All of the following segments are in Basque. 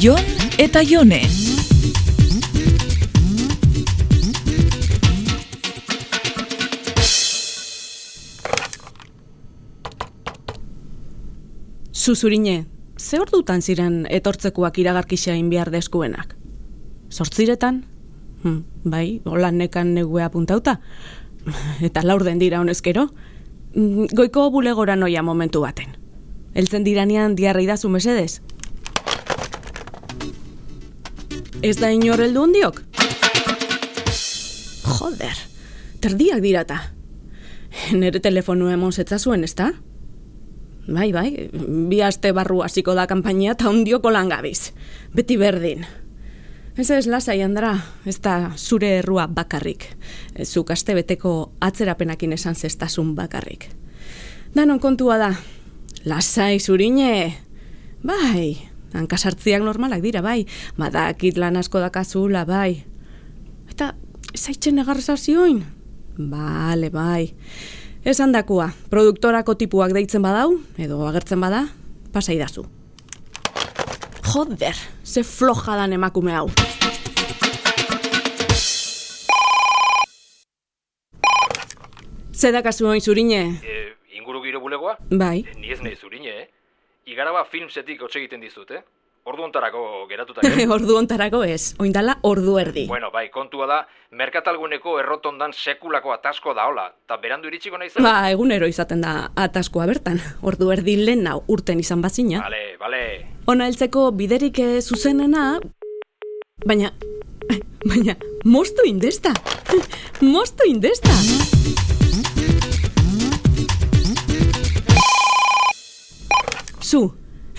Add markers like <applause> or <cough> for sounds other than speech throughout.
Jon eta Jone. Zuzurine, ze ordutan ziren etortzekuak iragarkixain behar deskuenak? Sortziretan? Hm, bai, holan nekan negua puntauta. <laughs> Eta laurden dira honezkero? Mm, Goiko bulegora noia momentu baten. Eltzen diranean diarra idazu mesedez? Ez da inor heldu hondiok? Joder, terdiak dirata. Nere telefonua emon zetzazuen, ezta? Bai, bai, bi aste barru hasiko da kanpainia eta ondioko langabiz. Beti berdin. Ez ez lasai, Andra, ez da zure errua bakarrik. Zuk aste beteko atzerapenakin esan zestasun bakarrik. Danon kontua da, lasai zurine, bai, hankasartziak normalak dira, bai, badakit lan asko dakazula, bai. Eta, zaitzen negarrazazioin? Bale, bai. Esan dakua, produktorako tipuak deitzen badau, edo agertzen bada, pasa idazu. Joder, ze floja dan emakume hau. Zedakazu oin zurine? E, inguru giro bulegoa? Bai. E, ni ez nahi zurine, eh? Igaraba filmsetik hotxe egiten dizut, eh? Ordu ontarako geratuta. eh? <laughs> ordu ontarako ez, oindala ordu erdi. bueno, bai, kontua da, merkatalguneko errotondan sekulako atasko da hola, eta berandu iritsiko nahi zen? Ba, egunero izaten da ataskoa bertan, ordu erdi lehen nau urten izan bazina. Bale, bale. Ona heltzeko biderik eh, zuzenena, baina, <laughs> baina, mostu indesta, <laughs> mostu indesta. Zu,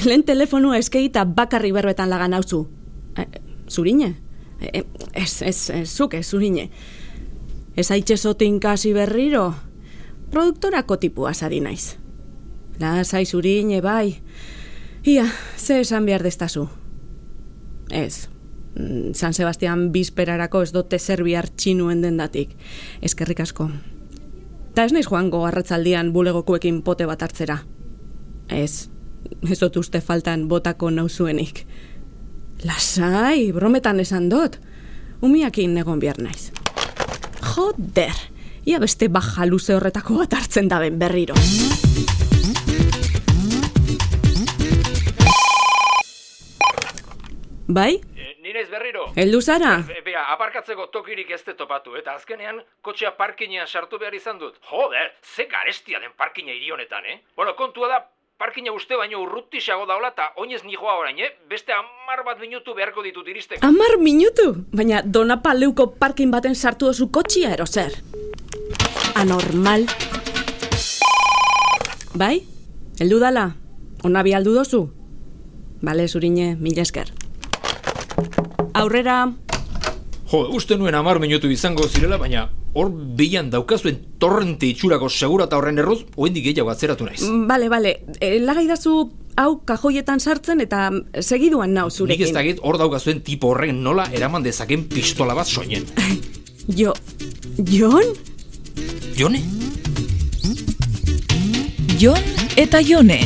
lehen telefonua eskeita bakarri berbetan lagan hauzu. E, zurine? E, ez, ez, ez, zuk ez, zurine. Ez haitxe zotin kasi berriro? Produktorako tipua sari naiz. Lasai zurine, bai. Ia, ze esan behar destazu? Ez. Mm, San Sebastian bizperarako ez dote zer bihar txinuen dendatik. Eskerrik asko. Ta ez naiz joango arratzaldian bulegokuekin pote bat hartzera. Ez, ez dut uste faltan botako nauzuenik. Lasai, brometan esan dut. Umiakin egon behar naiz. Joder, ia beste baja luze horretako bat hartzen daben berriro. Bai? E, ni naiz berriro? Heldu zara? E, bea, aparkatzeko tokirik ez topatu, eta azkenean kotxea parkinean sartu behar izan dut. Joder, ze garestia den parkina hiri honetan, eh? Bueno, kontua da, parkina uste baino urrutisago daula eta oinez ni joa orain, eh? Beste amar bat minutu beharko ditut iristeko. Amar minutu? Baina dona paleuko parkin baten sartu dozu kotxia ero zer? Anormal. Bai? Heldu dala? Ona bi aldu dozu? Bale, zurine, mila esker. Aurrera, Jo, uste nuen amar minutu izango zirela, baina hor bilan daukazuen torrente itxurako segura eta horren erruz, oendik gehiago atzeratu naiz. bale, bale, e, lagai dazu hau kajoietan sartzen eta segiduan nau Nik ez zurekin. dakit hor daukazuen tipo horren nola eraman dezaken pistola bat soinen. <laughs> Jo, Jon? Jone? Jon eta Jone.